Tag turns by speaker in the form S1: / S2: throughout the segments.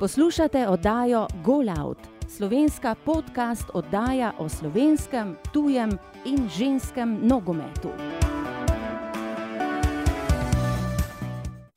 S1: Poslušate oddajo Golout, slovenska podcast oddaja o slovenskem, tujem in ženskem nogometu.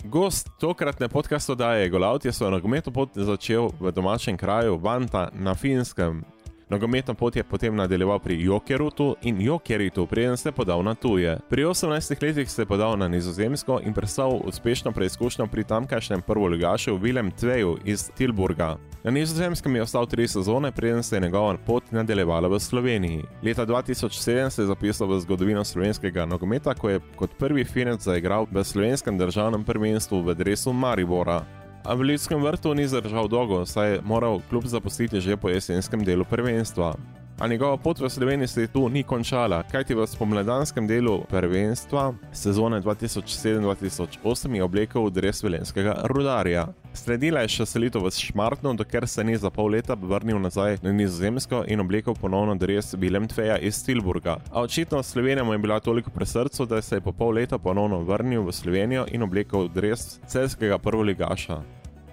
S2: Gost tokratne podcast oddaje Golout je svoj nogometno pot začel v domačem kraju Vanta na Finskem, Nogometno pot je potem nadaljeval pri Jokerutu in Jokeritu, preden se podal na tuje. Pri 18 letih se je podal na Nizozemsko in prestal uspešno preizkušnjo pri tamkajšnjem prvoligašu Willem Tveju iz Tilburga. Na Nizozemskem je ostal tri sezone, preden se je njegova pot nadaljevala v Sloveniji. Leta 2007 se je zapisal v zgodovino slovenskega nogometa, ko je kot prvi finec zaigral v slovenskem državnem prvenstvu v dresu Maribora. A v Ljudskem vrtu ni zdržal dolgo, saj je moral klub zapustiti že po jesenskem delu prvenstva. A njegova pot v Sloveniji se tu ni končala, kajti v spomladanskem delu prvenstva sezone 2007-2008 je oblekel dres velenskega rudarja. Sledila je še selitev v Šmartno, dokler se ni za pol leta vrnil nazaj na Nizozemsko in oblekel ponovno dres Bilem Tveja iz Tilburga. A očitno Slovenija mu je bila toliko pri srcu, da se je po pol leta ponovno vrnil v Slovenijo in oblekel dres celskega prvoligaša.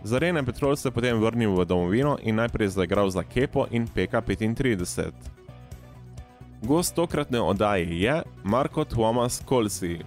S2: Za Rene Petrol se je potem vrnil v domovino in najprej zaigral za Kepo in PK35. Gost tokratne oddaje je Marko Thomas Kolsi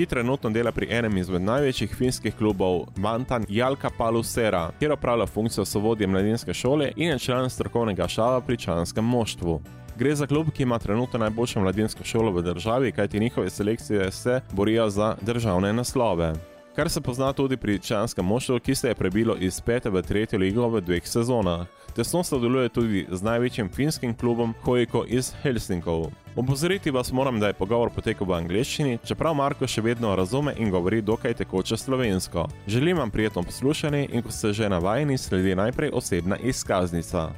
S2: ki trenutno dela pri enem izmed največjih finskih klubov Vantan Jalka Palusera, kjer opravlja funkcijo sovodje mladinske šole in je član strokovnega šala pri članskem moštvu. Gre za klub, ki ima trenutno najboljšo mladinsko šolo v državi, kajti njihove selekcije se borijo za državne naslove. Kar se pozna tudi pri članskem moštvu, ki se je prebilo iz pete v tretjo ligo v dveh sezonah. Tesno sodeluje tudi z največjim finskim klubom Hojko iz Helsinkov. Opozoriti vas moram, da je pogovor potekal v angleščini, čeprav Marko še vedno razume in govori dokaj tekoče slovensko. Želim vam prijetno poslušanje in ko ste že navajeni, sledi najprej osebna izkaznica.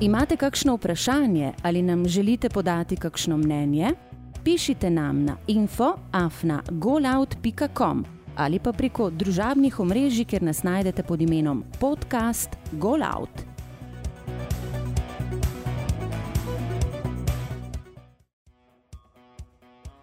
S1: Imate kakšno vprašanje ali nam želite podati kakšno mnenje? Pišite nam na info.afna.golout.com ali pa preko družabnih omrežij, kjer nas najdete pod imenom podcast Golout.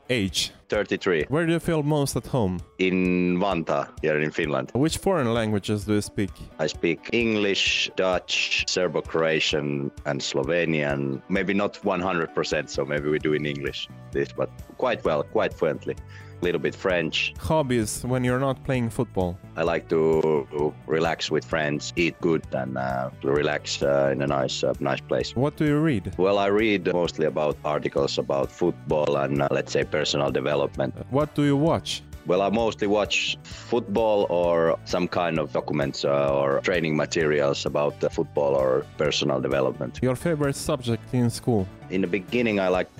S2: Age.
S3: 33
S2: Where do you feel most at home?
S3: in Vantaa here in Finland.
S2: Which foreign languages do you speak?
S3: I speak English, Dutch, Serbo-Croatian, and Slovenian. Maybe not 100%, so maybe we do in English this, but quite well, quite fluently. Little bit French.
S2: Hobbies when you're not playing football?
S3: I like to relax with friends, eat good, and uh, relax uh, in a nice, uh, nice place.
S2: What do you read?
S3: Well, I read mostly about articles about football and uh, let's say personal development.
S2: What do you watch?
S3: Well, I mostly watch football or some kind of documents uh, or training materials about the football or personal development.
S2: Your favorite subject in school?
S3: In the beginning, I liked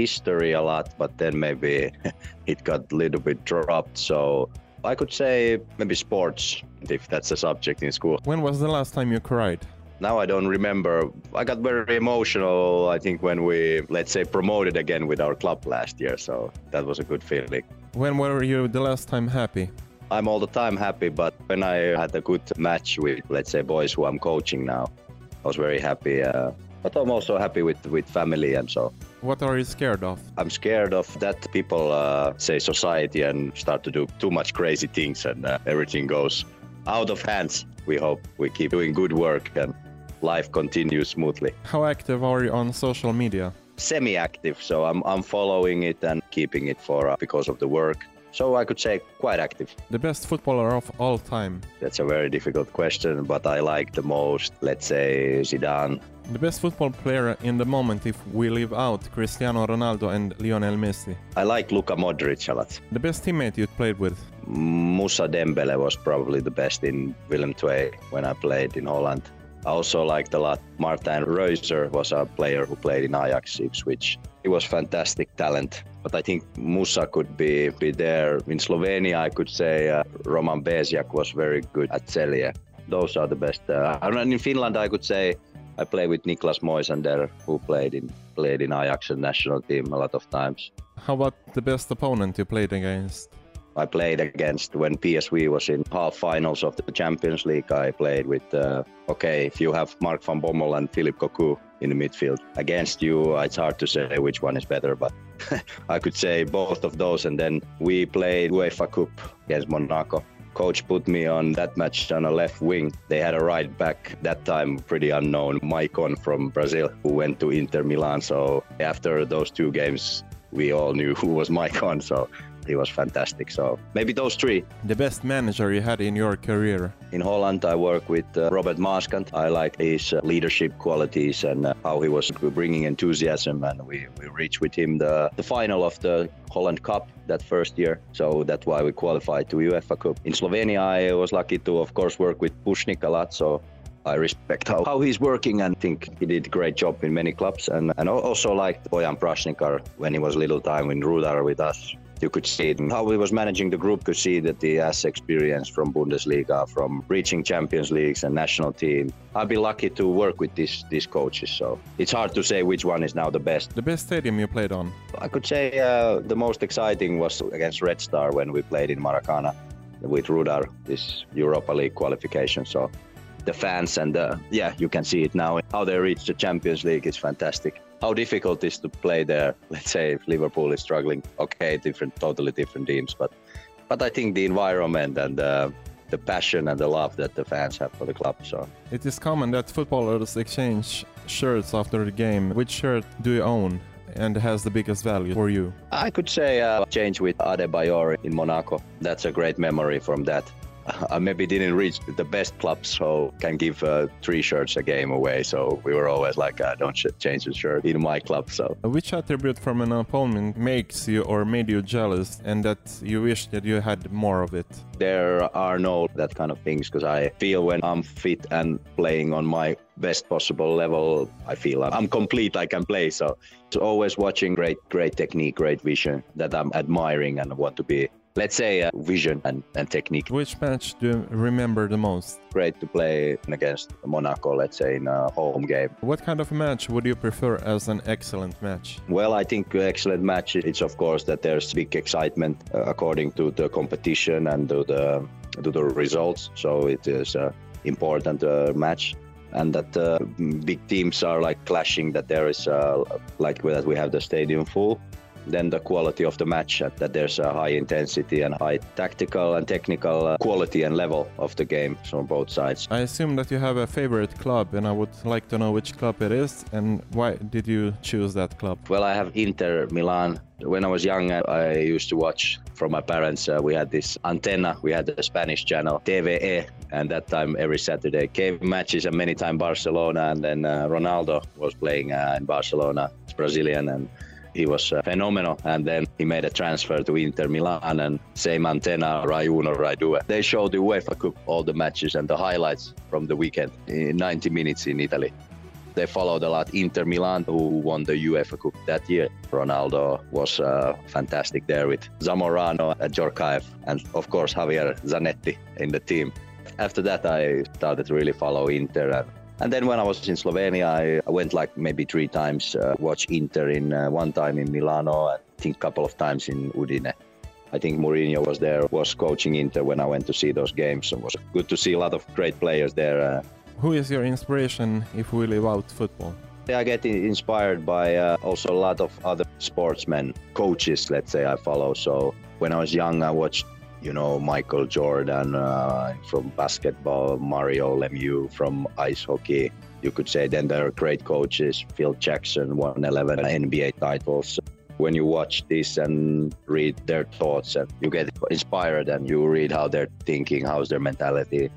S3: history a lot, but then maybe it got a little bit dropped. So I could say maybe sports, if that's a subject in school.
S2: When was the last time you cried?
S3: Now I don't remember. I got very emotional, I think, when we, let's say, promoted again with our club last year. So that was a good feeling.
S2: When were you the last time happy?
S3: I'm all the time happy, but when I had a good match with, let's say, boys who I'm coaching now, I was very happy. Uh, but I'm also happy with, with family and so.
S2: What are you scared of?
S3: I'm scared of that people uh, say society and start to do too much crazy things and uh, everything goes out of hands. We hope we keep doing good work and life continues smoothly.
S2: How active are you on social media?
S3: Semi-active, so I'm, I'm following it and keeping it for uh, because of the work. So I could say quite active.
S2: The best footballer of all time?
S3: That's a very difficult question, but I like the most, let's say, Zidane.
S2: The best football player in the moment if we leave out Cristiano Ronaldo and Lionel Messi?
S3: I like Luka Modric a lot.
S2: The best teammate you played with?
S3: Musa Dembele was probably the best in Willem II when I played in Holland. I also liked a lot Martijn Reuser was a player who played in Ajax Ipswich. He was fantastic talent. But I think Musa could be, be there. In Slovenia, I could say uh, Roman Bezjak was very good at Celje. Those are the best. Uh, and in Finland, I could say I play with Niklas Moisander, who played in played in Ajax and national team a lot of times.
S2: How about the best opponent you played against?
S3: I played against when PSV was in half finals of the Champions League. I played with, uh, okay, if you have Mark van Bommel and Philippe Cocu in the midfield against you, it's hard to say which one is better, but I could say both of those. And then we played UEFA Cup against Monaco. Coach put me on that match on a left wing. They had a right back that time, pretty unknown, Maicon from Brazil, who went to Inter Milan. So after those two games, we all knew who was Maicon. So he was fantastic. So maybe those three.
S2: The best manager you had in your career?
S3: In Holland, I work with uh, Robert Maaskant. I like his uh, leadership qualities and uh, how he was bringing enthusiasm. And we, we reached with him the, the final of the Holland Cup that first year. So that's why we qualified to UEFA Cup. In Slovenia, I was lucky to, of course, work with Pušnik a lot. So I respect how, how he's working and think he did a great job in many clubs. And, and also liked Bojan Prašnikar when he was little time in Rudar with us you could see how he was managing the group, could see that he has experience from Bundesliga, from reaching Champions Leagues and national team. I've been lucky to work with these these coaches, so it's hard to say which one is now the best.
S2: The best stadium you played on?
S3: I could say uh, the most exciting was against Red Star when we played in Maracana with Rudar, this Europa League qualification. So the fans and the, yeah, you can see it now. How they reach the Champions League is fantastic how difficult it is to play there. Let's say if Liverpool is struggling, okay, different, totally different teams, but but I think the environment and uh, the passion and the love that the fans have for the club. So
S2: it is common that footballers exchange shirts after the game. Which shirt do you own? And has the biggest value for you?
S3: I could say uh, change with Adebayor in Monaco. That's a great memory from that. I maybe didn't reach the best club, so can give uh, three shirts a game away. So we were always like, uh, don't change the shirt in my club. So
S2: which attribute from an opponent makes you or made you jealous, and that you wish that you had more of it?
S3: There are no that kind of things because I feel when I'm fit and playing on my best possible level, I feel I'm complete. I can play. So it's always watching great, great technique, great vision that I'm admiring and want to be let's say uh, vision and, and technique.
S2: Which match do you remember the most?
S3: Great to play against Monaco, let's say in a home game.
S2: What kind of match would you prefer as an excellent match?
S3: Well, I think excellent match it's of course that there's big excitement uh, according to the competition and to the to the results. So it is an important uh, match and that uh, big teams are like clashing that there is uh, like that we have the stadium full then the quality of the match, that there's a high intensity and high tactical and technical uh, quality and level of the game from both sides.
S2: I assume that you have a favorite club, and I would like to know which club it is and why did you choose that club?
S3: Well, I have Inter Milan. When I was young, uh, I used to watch from my parents. Uh, we had this antenna, we had the Spanish channel TVE, and that time every Saturday came matches and many times Barcelona, and then uh, Ronaldo was playing uh, in Barcelona. It's Brazilian and he was uh, phenomenal. And then he made a transfer to Inter Milan and same antenna, Rai Uno, Rai Due. They showed the UEFA Cup, all the matches and the highlights from the weekend in 90 minutes in Italy. They followed a lot Inter Milan, who won the UEFA Cup that year. Ronaldo was uh, fantastic there with Zamorano, and Djorkaeff, and of course Javier Zanetti in the team. After that, I started really follow Inter and and then when I was in Slovenia, I, I went like maybe three times, uh, watch Inter in uh, one time in Milano, I think a couple of times in Udine. I think Mourinho was there, was coaching Inter when I went to see those games. It was good to see a lot of great players there. Uh,
S2: Who is your inspiration if we leave out football?
S3: I get inspired by uh, also a lot of other sportsmen, coaches, let's say I follow. So when I was young, I watched you know, Michael Jordan uh, from basketball, Mario Lemieux from ice hockey. You could say then there are great coaches. Phil Jackson won 11 NBA titles. When you watch this and read their thoughts, and you get inspired and you read how they're thinking, how's their mentality,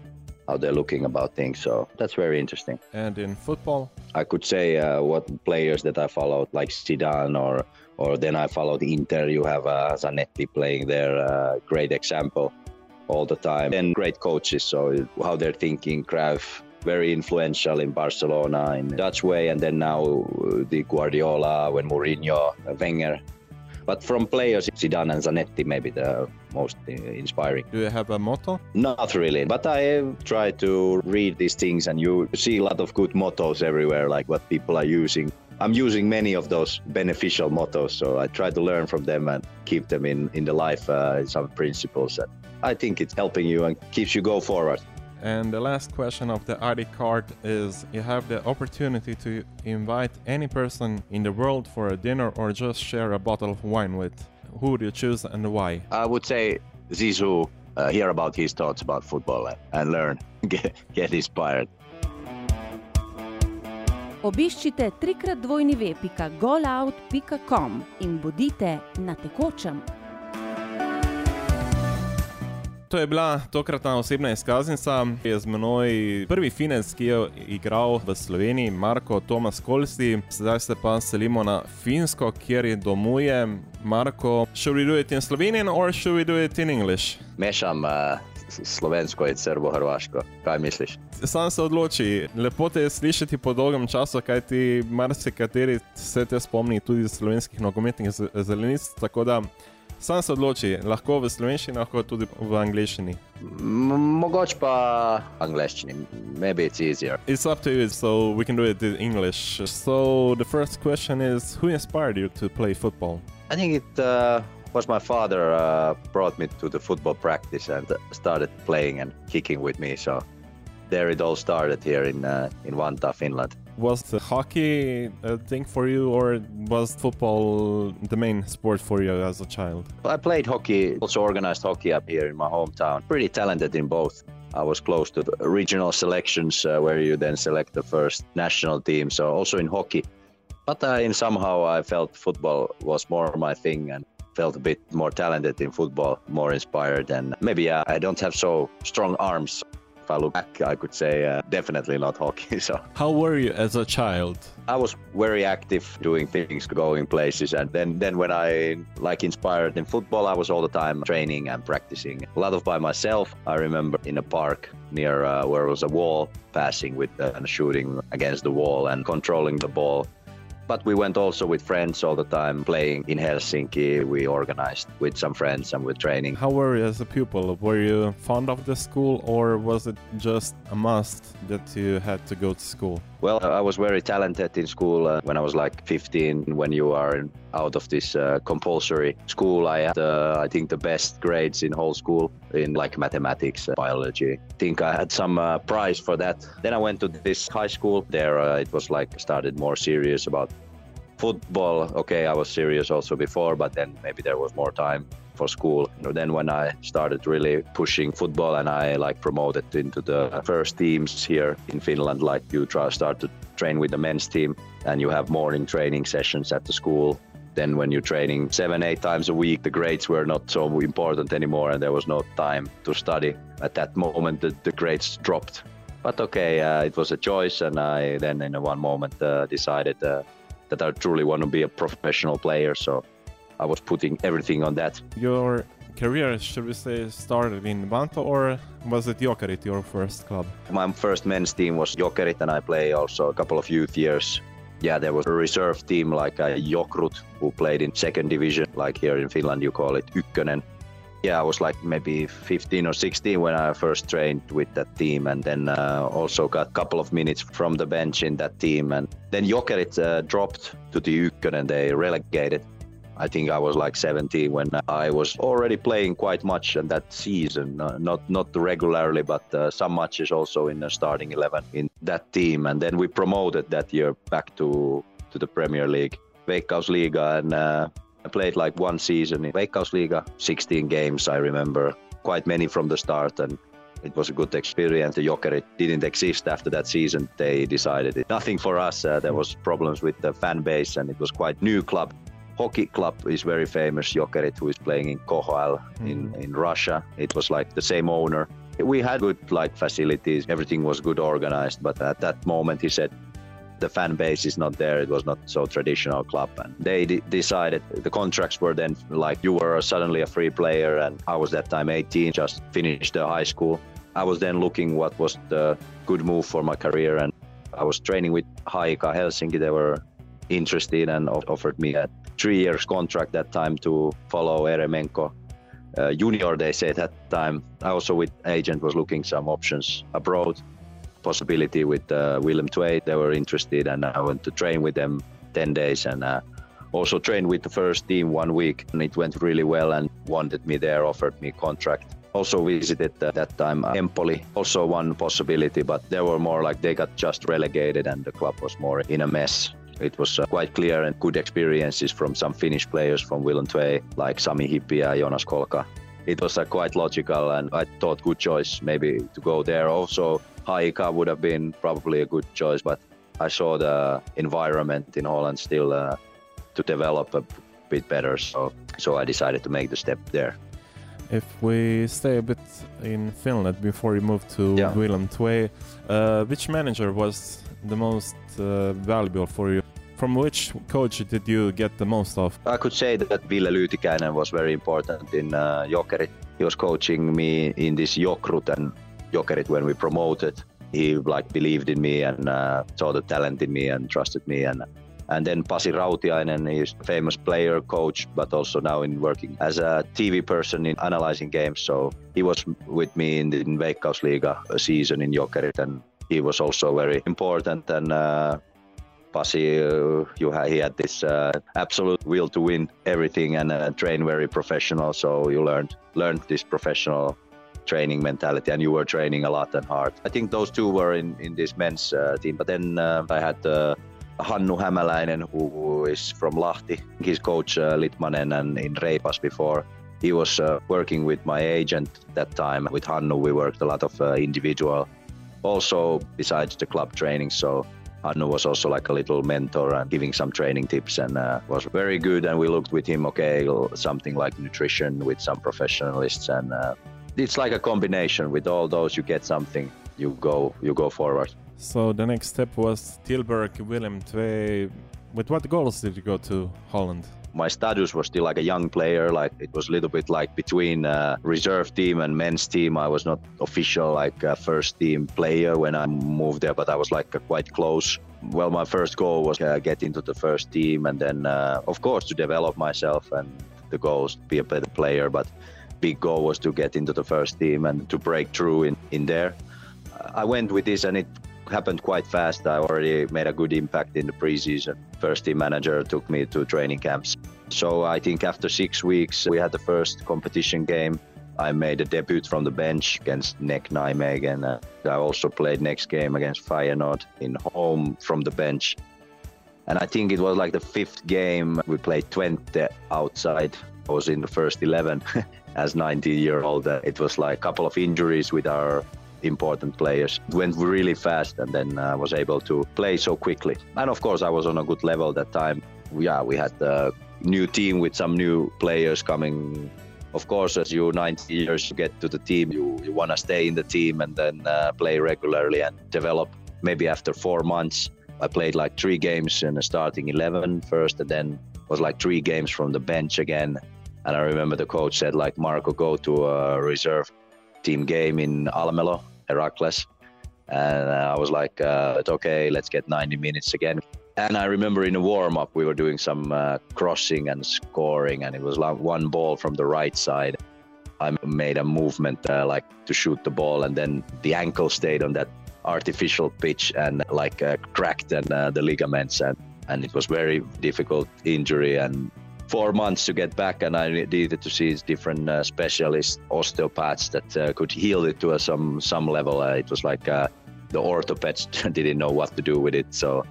S3: how they're looking about things. So that's very interesting.
S2: And in football,
S3: I could say uh, what players that I followed, like Zidane or or then I followed Inter. You have uh, Zanetti playing there, uh, great example all the time. And great coaches, so how they're thinking, Cruyff, very influential in Barcelona in Dutch way, and then now uh, the Guardiola, when Mourinho, Wenger, But from players, Zidane and Zanetti maybe the most uh, inspiring.
S2: Do you have a motto?
S3: Not really, but I try to read these things, and you see a lot of good mottos everywhere, like what people are using. I'm using many of those beneficial mottos, so I try to learn from them and keep them in in the life, uh, some principles. And I think it's helping you and keeps you go forward.
S2: And the last question of the ID card is you have the opportunity to invite any person in the world for a dinner or just share a bottle of wine with. Who would you choose and why?
S3: I would say Zizou, uh, hear about his thoughts about football and, and learn, get, get inspired.
S1: Obiščite trikrat dvojni ve.golout.com in bodite na tekočem.
S2: To je bila tokratna osebna izkaznica, ki je z menoj prvi finec, ki je igral v Sloveniji, Marko Tomas Kolsi. Zdaj se pa selimo na Finsko, kjer je domuje. Marko, should we do it in Slovenian or should we do it in English?
S3: Mešam uh, slovensko in srbo-hrvaško. Kaj misliš?
S2: Sam se odloči. Lepo te je slišati po dolgem času, kaj ti marsikateri se te spomni tudi iz slovenskih nogometnih zelenic. Tako da Sam se odloči, lahko v slovenščini, lahko tudi v angliščini.
S3: Mogoče pa angliščini, maybe it's easier.
S2: It's up to you, so we can do it in English. So the first question is, who inspired you to play football?
S3: I think it uh, was my father uh, brought me to the football practice and started playing and kicking with me. So there it all started here in uh, in Vantaa, Finland.
S2: Was the hockey a thing for you, or was football the main sport for you as a child?
S3: I played hockey, also organized hockey up here in my hometown. Pretty talented in both. I was close to the regional selections uh, where you then select the first national team, so also in hockey. But uh, in somehow I felt football was more my thing and felt a bit more talented in football, more inspired, and maybe uh, I don't have so strong arms if I look back, I could say uh, definitely not hockey. So,
S2: how were you as a child?
S3: I was very active, doing things, going places, and then then when I like inspired in football, I was all the time training and practicing. A lot of by myself. I remember in a park near uh, where was a wall, passing with uh, and shooting against the wall and controlling the ball but we went also with friends all the time playing in Helsinki. We organized with some friends and with training.
S2: How were you as a pupil? Were you fond of the school or was it just a must that you had to go to school?
S3: Well, I was very talented in school uh, when I was like 15. When you are out of this uh, compulsory school, I had, uh, I think, the best grades in whole school in like mathematics, uh, biology. I think I had some uh, prize for that. Then I went to this high school. There, uh, it was like started more serious about football. Okay, I was serious also before, but then maybe there was more time for school. Then when I started really pushing football and I like promoted into the first teams here in Finland, like you try start to train with the men's team and you have morning training sessions at the school. Then when you're training seven, eight times a week, the grades were not so important anymore and there was no time to study. At that moment, the, the grades dropped. But okay, uh, it was a choice and I then in one moment uh, decided uh, that I truly want to be a professional player. So I was putting everything on that.
S2: Your career, should we say, started in Vantaa or was it Jokerit, your first club?
S3: My first men's team was Jokerit, and I play also a couple of youth years. Yeah, there was a reserve team like a Jokrut who played in second division, like here in Finland you call it Ykkönen. Yeah, I was like maybe 15 or 16 when I first trained with that team, and then uh, also got a couple of minutes from the bench in that team. And then Jokerit uh, dropped to the Ykkönen, and they relegated. I think I was like 17 when I was already playing quite much in that season, uh, not not regularly, but uh, some matches also in the starting 11 in that team. And then we promoted that year back to to the Premier League, Veikkausliiga, and uh, I played like one season in Veikkausliiga, 16 games I remember, quite many from the start, and it was a good experience. The Jokerit didn't exist after that season. They decided it. Nothing for us. Uh, there was problems with the fan base, and it was quite new club hockey club is very famous, Jokerit, who is playing in KHL mm. in, in Russia. It was like the same owner. We had good like facilities, everything was good organized, but at that moment he said the fan base is not there. It was not so traditional club, and they d- decided the contracts were then like you were suddenly a free player, and I was that time 18, just finished the high school. I was then looking what was the good move for my career, and I was training with HJK Helsinki. They were interested and offered me a three years contract that time to follow Eremenko. Uh, junior, they said at that time. I also with agent was looking some options abroad, possibility with uh, Willem Twee. They were interested, and I went to train with them 10 days and uh, also trained with the first team one week. And it went really well and wanted me there, offered me contract. Also visited uh, that time Empoli, also one possibility, but they were more like they got just relegated and the club was more in a mess. It was uh, quite clear and good experiences from some Finnish players from Willem Twee, like Sami Hyypiä, Joonas Kolkka. It was uh, quite logical, and I thought good choice maybe to go there. Also, HJK would have been probably a good choice, but I saw the environment in Holland still uh, to develop a bit better, so so I decided to make the step there.
S2: If we stay a bit in Finland before we move to
S3: Yeah.
S2: Willem Twee, uh, which manager was the most uh, valuable for you? From which coach did you get the most of?
S3: I could say that Ville Lyytikäinen was very important in uh, Jokerit. He was coaching me in this Jokrut and Jokerit when we promoted. He like believed in me and uh, saw the talent in me and trusted me and and then Pasi Rautiainen, he's a famous player, coach, but also now in working as a TV person in analyzing games. So he was with me in the in Veikkausliiga season in Jokerit, and he was also very important. And uh, Pasi, uh, ha- he had this uh, absolute will to win everything and uh, train very professional. So you learned learned this professional training mentality, and you were training a lot and hard. I think those two were in in this men's uh, team. But then uh, I had uh, Hannu Hämäläinen, who is from Lahti. He's coach uh, Litmanen and in Reipas before. He was uh, working with my agent that time. With Hannu, we worked a lot of uh, individual, also besides the club training. So Hannu was also like a little mentor and giving some training tips and uh, was very good. And we looked with him, okay, something like nutrition with some professionalists. And uh, it's like a combination. With all those, you get something. You go, you go forward.
S2: So the next step was Tilburg, Willem Twee. With what goals did you go to Holland?
S3: my status was still like a young player like it was a little bit like between uh, reserve team and men's team i was not official like uh, first team player when i moved there but i was like uh, quite close well my first goal was uh, get into the first team and then uh, of course to develop myself and the goal was to be a better player but big goal was to get into the first team and to break through in, in there i went with this and it happened quite fast. I already made a good impact in the preseason. First team manager took me to training camps. So I think after six weeks, we had the first competition game. I made a debut from the bench against NEC Nijmegen. Uh, I also played next game against Feyenoord in home from the bench. And I think it was like the fifth game we played 20 outside. I was in the first 11 as 19 year old. Uh, it was like a couple of injuries with our important players. It went really fast and then I uh, was able to play so quickly. And of course, I was on a good level that time. Yeah, we had a new team with some new players coming. Of course, as you 90 years get to the team, you, you want to stay in the team and then uh, play regularly and develop. Maybe after four months, I played like three games in the starting 11 first and then was like three games from the bench again. And I remember the coach said like, Marco, go to a reserve team game in Almelo Heracles. And I was like, uh, okay, let's get 90 minutes again. And I remember in a warm up, we were doing some uh, crossing and scoring, and it was like one ball from the right side. I made a movement uh, like to shoot the ball, and then the ankle stayed on that artificial pitch and like uh, cracked and uh, the ligaments, and, and it was very difficult injury. And four months to get back, and I needed to see different uh, specialist osteopaths that uh, could heal it to some some level. Uh, it was like uh, the orthopeds didn't know what to do with it, so.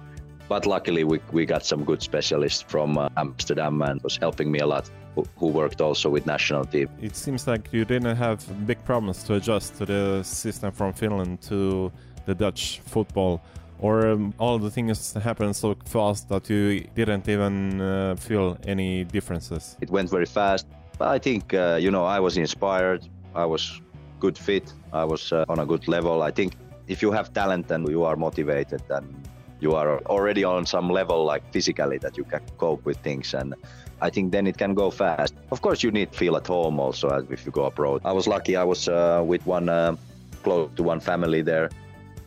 S3: But luckily, we, we got some good specialists from uh, Amsterdam and was helping me a lot. Who, who worked also with national team.
S2: It seems like you didn't have big problems to adjust to the system from Finland to the Dutch football or um, all the things happened so fast that you didn't even uh, feel any differences?
S3: It went very fast. But I think, uh, you know, I was inspired. I was good fit. I was uh, on a good level. I think if you have talent and you are motivated and you are already on some level, like physically, that you can cope with things. And I think then it can go fast. Of course, you need feel at home also if you go abroad. I was lucky. I was uh, with one uh, close to one family there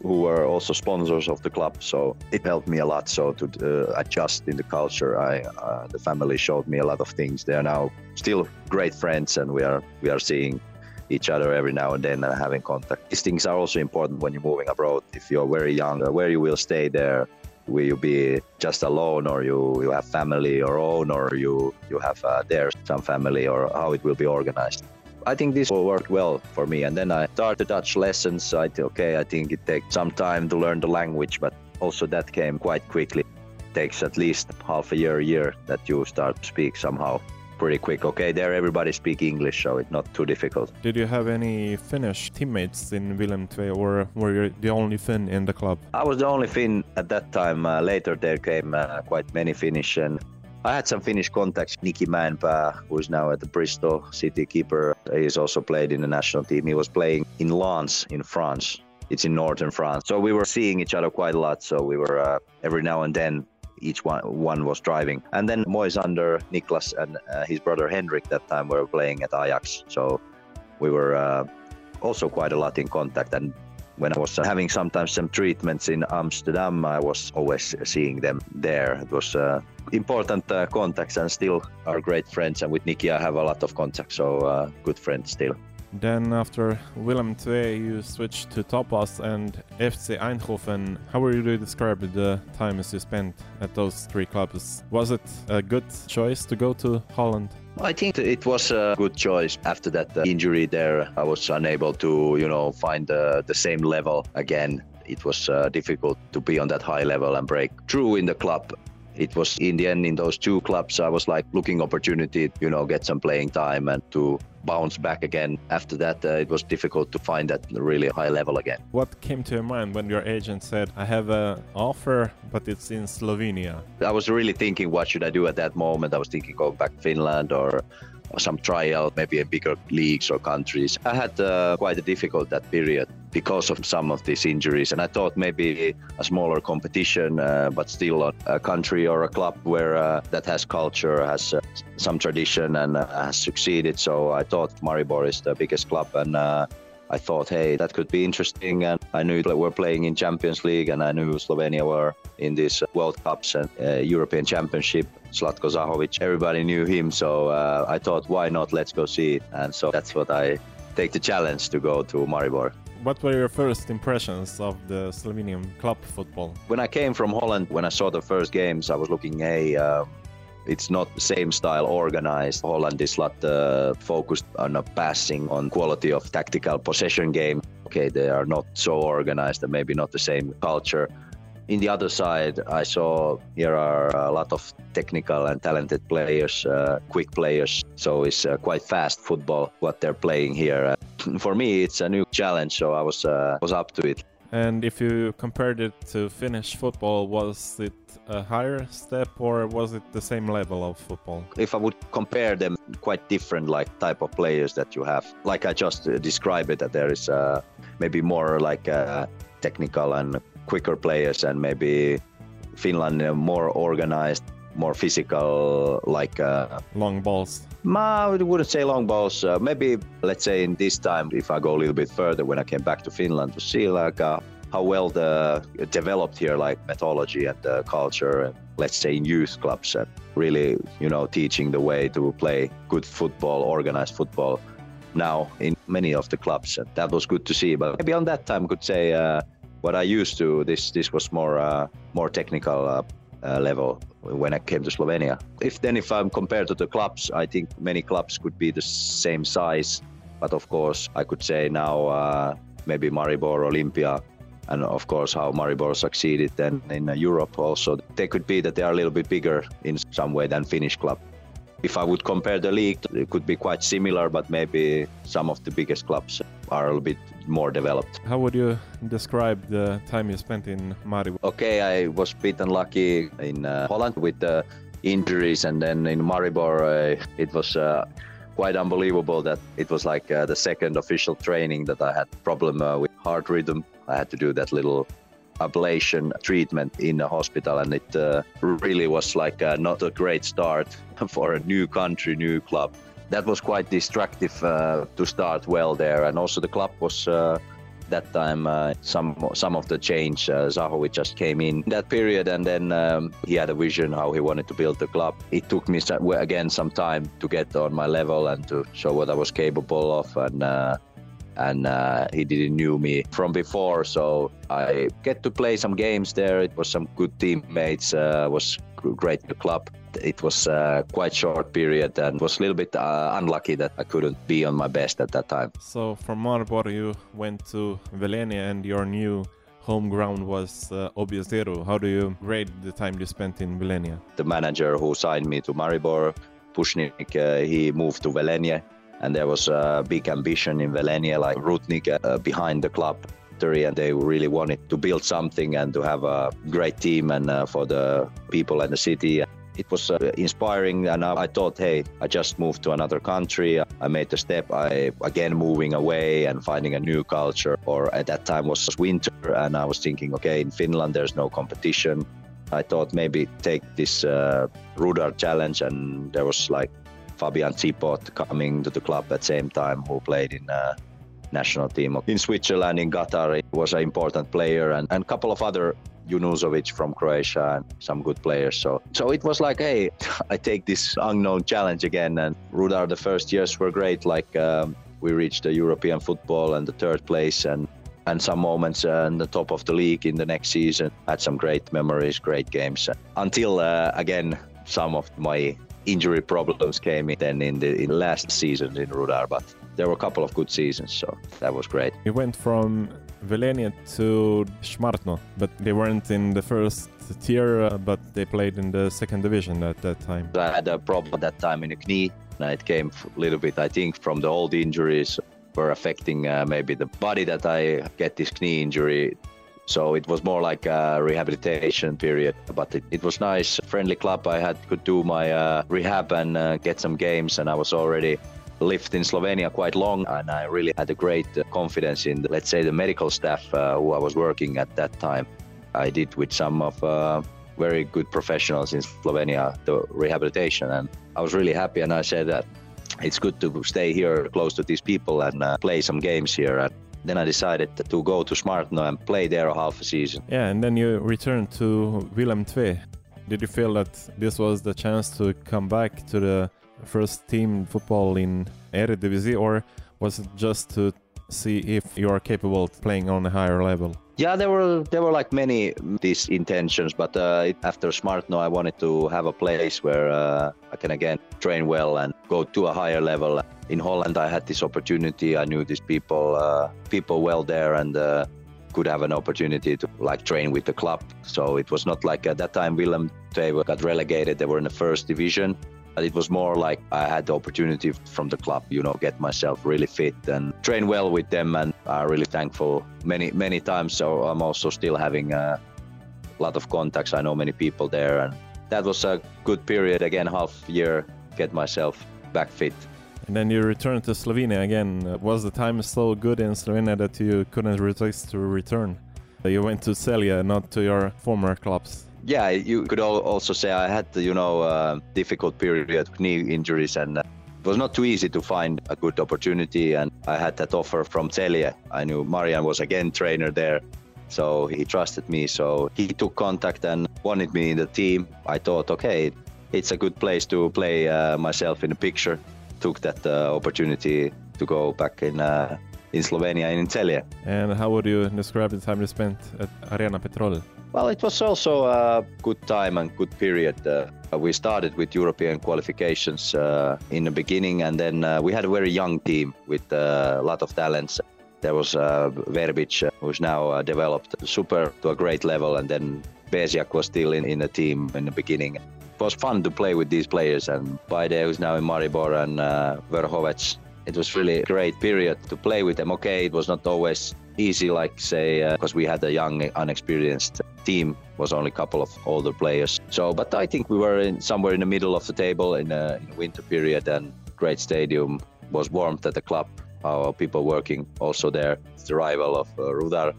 S3: who were also sponsors of the club. So it helped me a lot. So to uh, adjust in the culture, I uh, the family showed me a lot of things. They are now still great friends, and we are we are seeing each other every now and then and having contact. These things are also important when you're moving abroad. If you're very young, uh, where you will stay there, will you be just alone or you, you have family your own or you, you have uh, there some family or how it will be organized. I think this will work well for me. And then I started Dutch lessons. I thought, okay, I think it takes some time to learn the language, but also that came quite quickly. It takes at least half a year, a year that you start to speak somehow pretty quick. Okay, there everybody speak English, so it's not too difficult.
S2: Did you have any Finnish teammates in Willem II, or were you the only Finn in the club?
S3: I was the only Finn at that time. Uh, later, there came uh, quite many Finnish, and I had some Finnish contacts. Niki Mäenpää, who is now at the Bristol City keeper, he's also played in the national team. He was playing in Lens in France. It's in northern France. So we were seeing each other quite a lot. So we were uh, every now and then each one one was driving. And then Moisander, Niklas, and uh, his brother Henrik that time were playing at Ajax. So we were uh, also quite a lot in contact. And when I was having sometimes some treatments in Amsterdam, I was always seeing them there. It was uh, important uh, contacts and still are great friends. And with Niki, I have a lot of contacts, so uh, good friends still.
S2: Then after Willem II, you switched to TOP Oss and FC Eindhoven. How would you describe the times you spent at those three clubs? Was it a good choice to go to Holland?
S3: I think it was a good choice. After that uh, injury there, I was unable to, you know, find uh, the same level again. It was uh, difficult to be on that high level and break through in the club it was in the end in those two clubs i was like looking opportunity you know get some playing time and to bounce back again. After that uh, it was difficult to find that really high level again.
S2: What came to your mind when your agent said i have an offer but it's in slovenia
S3: i was really thinking what should i do at that moment? I was thinking go back to finland or some trial, maybe a bigger leagues or countries. I had uh, quite a difficult that period because of some of these injuries, and I thought maybe a smaller competition, uh, but still a, country or a club where uh, that has culture, has uh, some tradition, and uh, has succeeded. So I thought Maribor is the biggest club, and uh, I thought, hey, that could be interesting. And I knew that we're playing in Champions League, and I knew Slovenia were in these World Cups and uh, European Championship. Zlatko Zahovic, everybody knew him, so uh, I thought, why not? Let's go see it. And so that's what I take the challenge to go to Maribor.
S2: What were your first impressions of the Slovenian club football?
S3: When I came from Holland, when I saw the first games, I was looking, hey, uh, it's not the same style organized. Holland is not uh, focused on a passing, on quality of tactical possession game. Okay, they are not so organized and maybe not the same culture. In the other side, I saw here are a lot of technical and talented players, uh, quick players. So it's uh, quite fast football what they're playing here. for me, it's a new challenge, so I was uh, was up to it.
S2: And if you compared it to Finnish football, was it a higher step or was it the same level of football?
S3: If I would compare them, quite different like type of players that you have. Like I just uh, described it, that there is uh, maybe more like uh, technical and quicker players, and maybe Finland uh, more organized, more physical, like uh,
S2: long balls.
S3: Ma, I wouldn't say long balls. Uh, maybe let's say in this time, if I go a little bit further, when I came back to Finland to see like uh, how well the developed here, like mythology and the culture, and let's say in youth clubs, and really, you know, teaching the way to play good football, organized football. Now in many of the clubs, and that was good to see. But maybe on that time, I could say uh, what I used to. This this was more uh, more technical uh, uh, level when I came to Slovenia. If then if I'm compared to the clubs, I think many clubs could be the same size, but of course I could say now uh, maybe Maribor, Olimpija, and of course how Maribor succeeded then in Europe also. They could be that they are a little bit bigger in some way than Finnish club. If I would compare the league, it could be quite similar, but maybe some of the biggest clubs are a little bit more developed.
S2: How would you describe the time you spent in Maribor?
S3: Okay, I was a bit unlucky in uh, Holland with the injuries, and then in Maribor, uh, it was. Uh, quite unbelievable that it was like uh, the second official training that I had problem uh, with heart rhythm. I had to do that little ablation treatment in the hospital, and it uh, really was like uh, not a great start for a new country, new club. That was quite destructive uh, to start well there, and also the club was uh, that time uh, some some of the change uh, Zahovic just came in that period and then um, he had a vision how he wanted to build the club it took me again some time to get on my level and to show what I was capable of and uh, and uh, he didn't knew me from before so I get to play some games there it was some good teammates uh, was great the club it was a quite short period and was a little bit uh, unlucky that I couldn't be on my best at that time.
S2: So from Maribor you went to Velenje and your new home ground was uh, Obiezero. How do you grade the time you spent in Velenje?
S3: The manager who signed me to Maribor, Pušnik, uh, he moved to Velenje and there was a big ambition in Velenje, like Rudnik uh, behind the club and they really wanted to build something and to have a great team and uh, for the people and the city. It was uh, inspiring and I thought hey i just moved to another country. I made the step. I again moving away and finding a new culture or at that time was winter and i was thinking okay in finland there's no competition. I thought maybe take this uh, rudar challenge and there was like fabian Zipot coming to the club at the same time who played in uh, national team in Switzerland, in Qatar. He was an important player, and a couple of other Junuzovic from Croatia and some good players. So so it was like, hey, I take this unknown challenge again. And Rudar, the first years were great. Like um, we reached the European football and the third place, and and some moments uh, in the top of the league in the next season. Had some great memories, great games. Until uh, again, some of my injury problems came in then in the in last season in Rudar, but there were a couple of good seasons, so that was great.
S2: You went from Velenje to Šmartno, but they weren't in the first tier, uh, but they played in the second division at that time.
S3: I had a problem at that time in the knee, and it came a little bit, I think, from the old injuries were affecting uh, maybe the body that I get this knee injury. So it was more like a rehabilitation period, but it, it was nice, friendly club. I had could do my uh, rehab and uh, get some games, and I was already lived in Slovenia quite long, and I really had a great uh, confidence in, the, let's say, the medical staff uh, who I was working at that time. I did with some of uh, very good professionals in Slovenia the rehabilitation, and I was really happy. And I said that it's good to stay here close to these people and uh, play some games here. And then I decided to go to Šmartno and play there half a season.
S2: Yeah, and then you returned to Willem II. Did you feel that this was the chance to come back to the first team football in Eredivisie, or was it just to see if you are capable of playing on a higher level?
S3: Yeah, there were there were like many these intentions, but uh, after Šmartno, I wanted to have a place where uh, I can again train well and go to a higher level. In Holland, I had this opportunity. I knew these people uh, people well there, and uh, could have an opportunity to like train with the club. So it was not like at that time Willem II got relegated. They were in the first division, it was more like I had the opportunity from the club, you know, get myself really fit and train well with them. And I'm really thankful many, many times. So I'm also still having a lot of contacts. I know many people there. And that was a good period. Again, half year, get myself back fit.
S2: And then you returned to Slovenia again. Was the time so good in Slovenia that you couldn't resist to return? You went to Celje, not to your former clubs
S3: yeah, you could also say I had, you know, a difficult period, knee injuries, and uh, it was not too easy to find a good opportunity. And I had that offer from Celje. I knew Marijan was again trainer there, so he trusted me. So he took contact and wanted me in the team. I thought, okay, it's a good place to play uh, myself in the picture. Took that uh, opportunity to go back in uh, in Slovenia in Celje.
S2: And how would you describe the time you spent at Arena Petrol?
S3: Well, it was also a good time and good period. Uh, we started with European qualifications uh, in the beginning, and then uh, we had a very young team with uh, a lot of talents. There was uh, Verbic, uh, who's now developed super to a great level, and then Bezjak was still in, in the team in the beginning. It was fun to play with these players, and Bajde, who's now in Maribor, and uh. It was really a great period to play with them. Okay, it was not always easy, like say, because we had a young, unexperienced team was only a couple of older players. So, but I think we were in, somewhere in the middle of the table in a, in a winter period, and great stadium was warmed at the club. Our people working also there. It's the rival of uh, Rudar,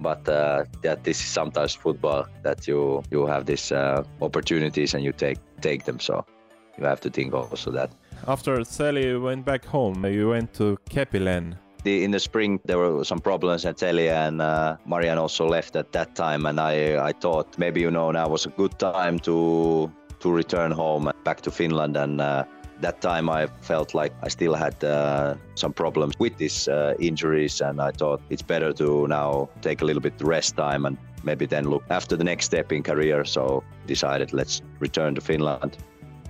S3: but uh, that this is sometimes football that you you have these uh, opportunities and you take take them. So you have to think also that.
S2: After you went back home. You went to Kepilen.
S3: The, in the spring, there were some problems at Celje, and uh, Marijan also left at that time. And I, I thought maybe you know now was a good time to to return home back to Finland. And uh, that time, I felt like I still had uh, some problems with these uh, injuries, and I thought it's better to now take a little bit rest time and maybe then look after the next step in career. So decided let's return to Finland.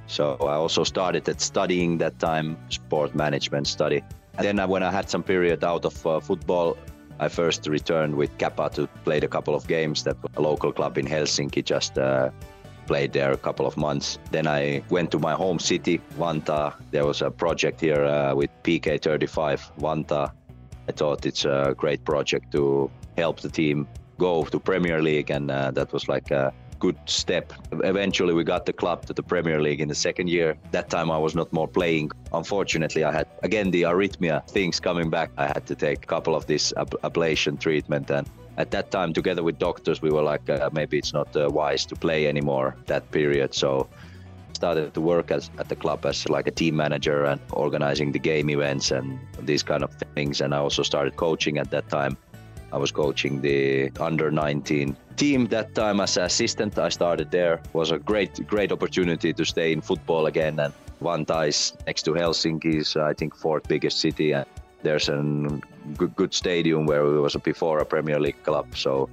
S3: So I also started at studying that time sport management study then uh, when I had some period out of uh, football, I first returned with KäPa to play a couple of games. That a local club in Helsinki just uh, played there a couple of months. Then I went to my home city, Vantaa. There was a project here uh, with PK35 Vantaa. I thought it's a great project to help the team go to Premier League, and uh, that was like good step. Eventually, we got the club to the Premier League in the second year. That time, I was not more playing. Unfortunately, I had again the arrhythmia things coming back. I had to take a couple of this ablation treatment and. At that time, together with doctors, we were like, uh, maybe it's not uh, wise to play anymore that period. So started to work as at the club as like a team manager and organizing the game events and these kind of things and i also started coaching at that time I was coaching the under 19 team that time as an assistant. I started there. It was a great, great opportunity to stay in football again. And Vantaa is next to Helsinki, is I think fourth biggest city. And there's a good, good stadium where it was before a Premier League club. So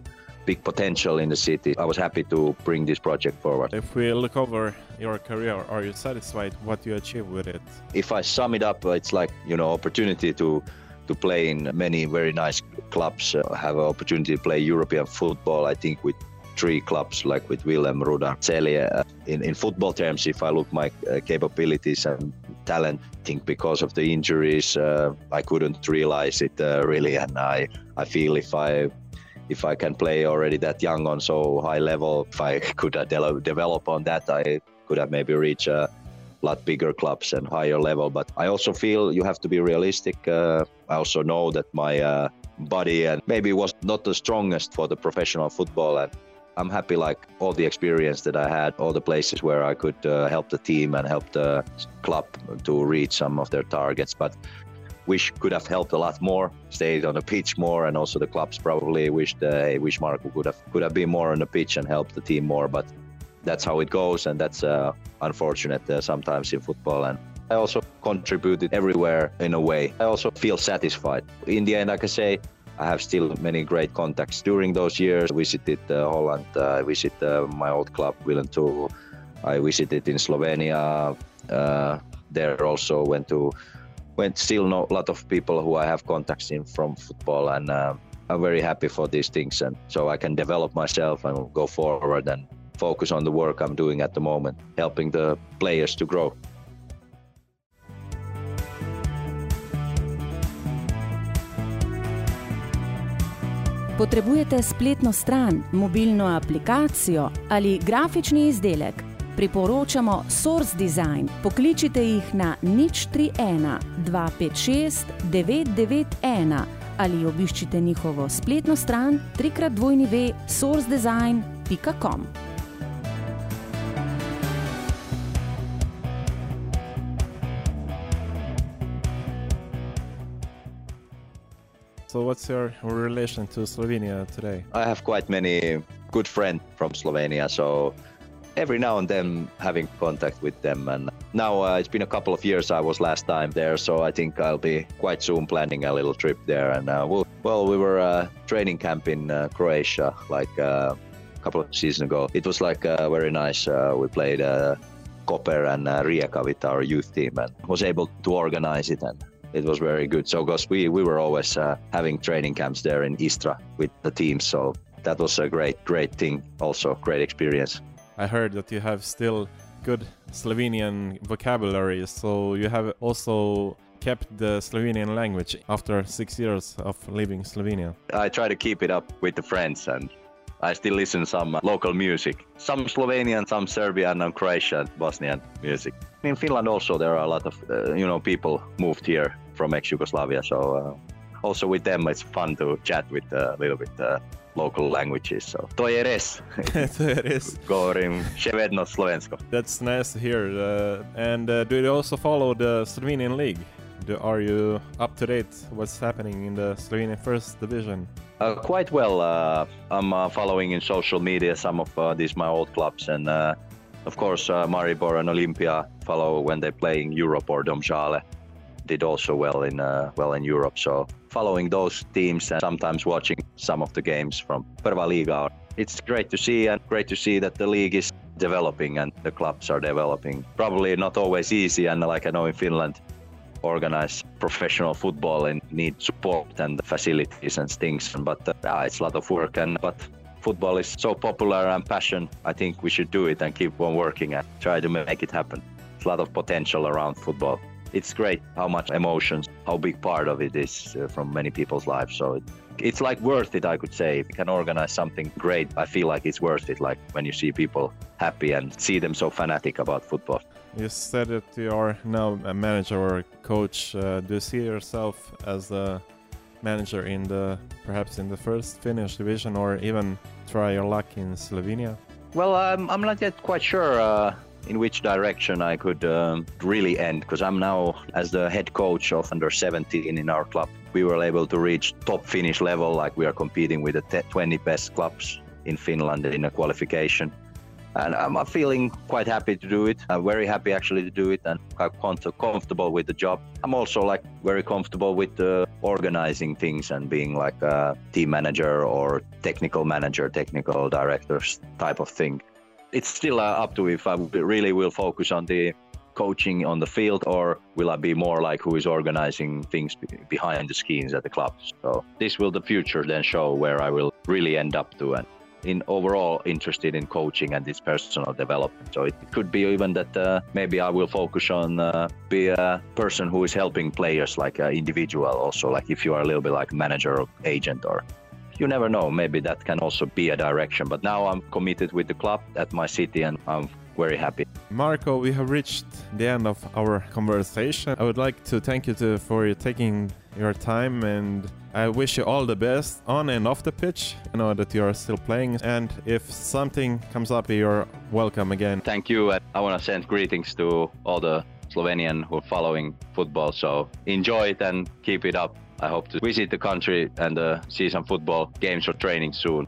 S3: big potential in the city. I was happy to bring this project forward.
S2: If we look over your career, are you satisfied what you achieved with it?
S3: If I sum it up, it's like, you know, opportunity to to play in many very nice clubs, uh, have an opportunity to play European football. I think with three clubs like with Willem, Rudar, Celje. Uh, in, in football terms, if I look my uh, capabilities and talent, I think because of the injuries, uh, I couldn't realize it uh, really. And I, I feel if I if I can play already that young on so high level, if I could uh, de- develop on that, I could have maybe reached a lot bigger clubs and higher level. But I also feel you have to be realistic. Uh, I also know that my uh, body and maybe was not the strongest for the professional football and I'm happy like all the experience that I had, all the places where I could uh, help the team and help the club to reach some of their targets. But wish could have helped a lot more, stayed on the pitch more, and also the clubs probably wished, uh, wish Marko could have could have been more on the pitch and helped the team more. But that's how it goes, and that's uh, unfortunate uh, sometimes in football. And I also contributed everywhere in a way. I also feel satisfied. In the end, I can say I have still many great contacts during those years. I visited uh, Holland, I visited uh, my old club, Willem II. I visited in Slovenia. Uh, there also went to went still know a lot of people who I have contacts in from football and uh, I'm very happy for these things and so I can develop myself and go forward and focus on the work I'm doing at the moment, helping the players to grow.
S1: Potrebujete spletno stran, mobilno aplikacijo ali grafični izdelek? Priporočamo Source Design. Pokličite jih na nič 31 256 991 ali obiščite njihovo spletno stran www.sourcedesign.com.
S2: So, what's your relation to Slovenia today?
S3: I have quite many good friends from Slovenia, so every now and then having contact with them. And now uh, it's been a couple of years. I was last time there, so I think I'll be quite soon planning a little trip there. And uh, we'll, well, we were uh, training camp in uh, Croatia like uh, a couple of seasons ago. It was like uh, very nice. we played Koper and Rijeka with our youth team, and was able to organize it and it was very good. So, because we, we were always uh, having training camps there in Istra with the team. So, that was a great, great thing. Also, great experience.
S2: I heard that you have still good Slovenian vocabulary. So, you have also kept the Slovenian language after six years of leaving Slovenia.
S3: I try to keep it up with the friends and I still listen some local music, some Slovenian, some Serbian and Croatian, Bosnian music. In Finland also there are a lot of uh, you know people moved here from ex-Yugoslavia, so uh, also with them it's fun to chat with uh, a little bit uh, local languages. So to je res.
S2: to je res.
S3: Govorim še vedno slovensko.
S2: That's nice to hear. Uh, and uh, do you also follow the Slovenian league? Do, are you up to date? What's happening in the Slovenian First Division?
S3: Uh, quite well. Uh, I'm uh, following in social media some of uh, these my old clubs, and uh, of course uh, Maribor and Olimpija follow when they play in Europe or Domžale. Did also well in well in Europe. So following those teams and sometimes watching some of the games from Prva Liga. It's great to see and great to see that the league is developing and the clubs are developing. Probably not always easy, and like I know in Finland, organize professional football and need support and facilities and things. But uh, it's a lot of work. And but football is so popular and passion. I think we should do it and keep on working and try to make it happen. It's a lot of potential around football. It's great how much emotions, how big part of it is uh, from many people's lives. So it, it's like worth it, I could say. If you can organize something great, I feel like it's worth it. Like when you see people happy and see them so fanatic about football.
S2: You said that you are now a manager or a coach. Uh, do you see yourself as a manager in the perhaps in the first Finnish division or even try your luck in Slovenia?
S3: Well, um, I'm not yet quite sure uh, in which direction I could um, really end because I'm now as the head coach of under 17 in our club. We were able to reach top Finnish level, like we are competing with the 20 best clubs in Finland in a qualification and I'm feeling quite happy to do it. I'm very happy actually to do it and quite comfortable with the job. I'm also like very comfortable with uh, organizing things and being like a team manager or technical manager, technical directors type of thing. It's still uh, up to if I really will focus on the coaching on the field or will I be more like who is organizing things behind the scenes at the club. So this will the future then show where I will really end up to and in overall interested in coaching and this personal development. So it could be even that uh, maybe I will focus on uh, be a person who is helping players like an individual also like if you are a little bit like manager or agent or you never know maybe that can also be a direction but now i'm committed with the club at my city and i'm very happy
S2: Marko we have reached the end of our conversation i would like to thank you to, for taking your time and I wish you all the best on and off the pitch. I know that you are still playing, and if something comes up, you're welcome again.
S3: Thank you. I want to send greetings to all the Slovenian who are following football. So enjoy it and keep it up. I hope to visit the country and uh, see some football games or training soon.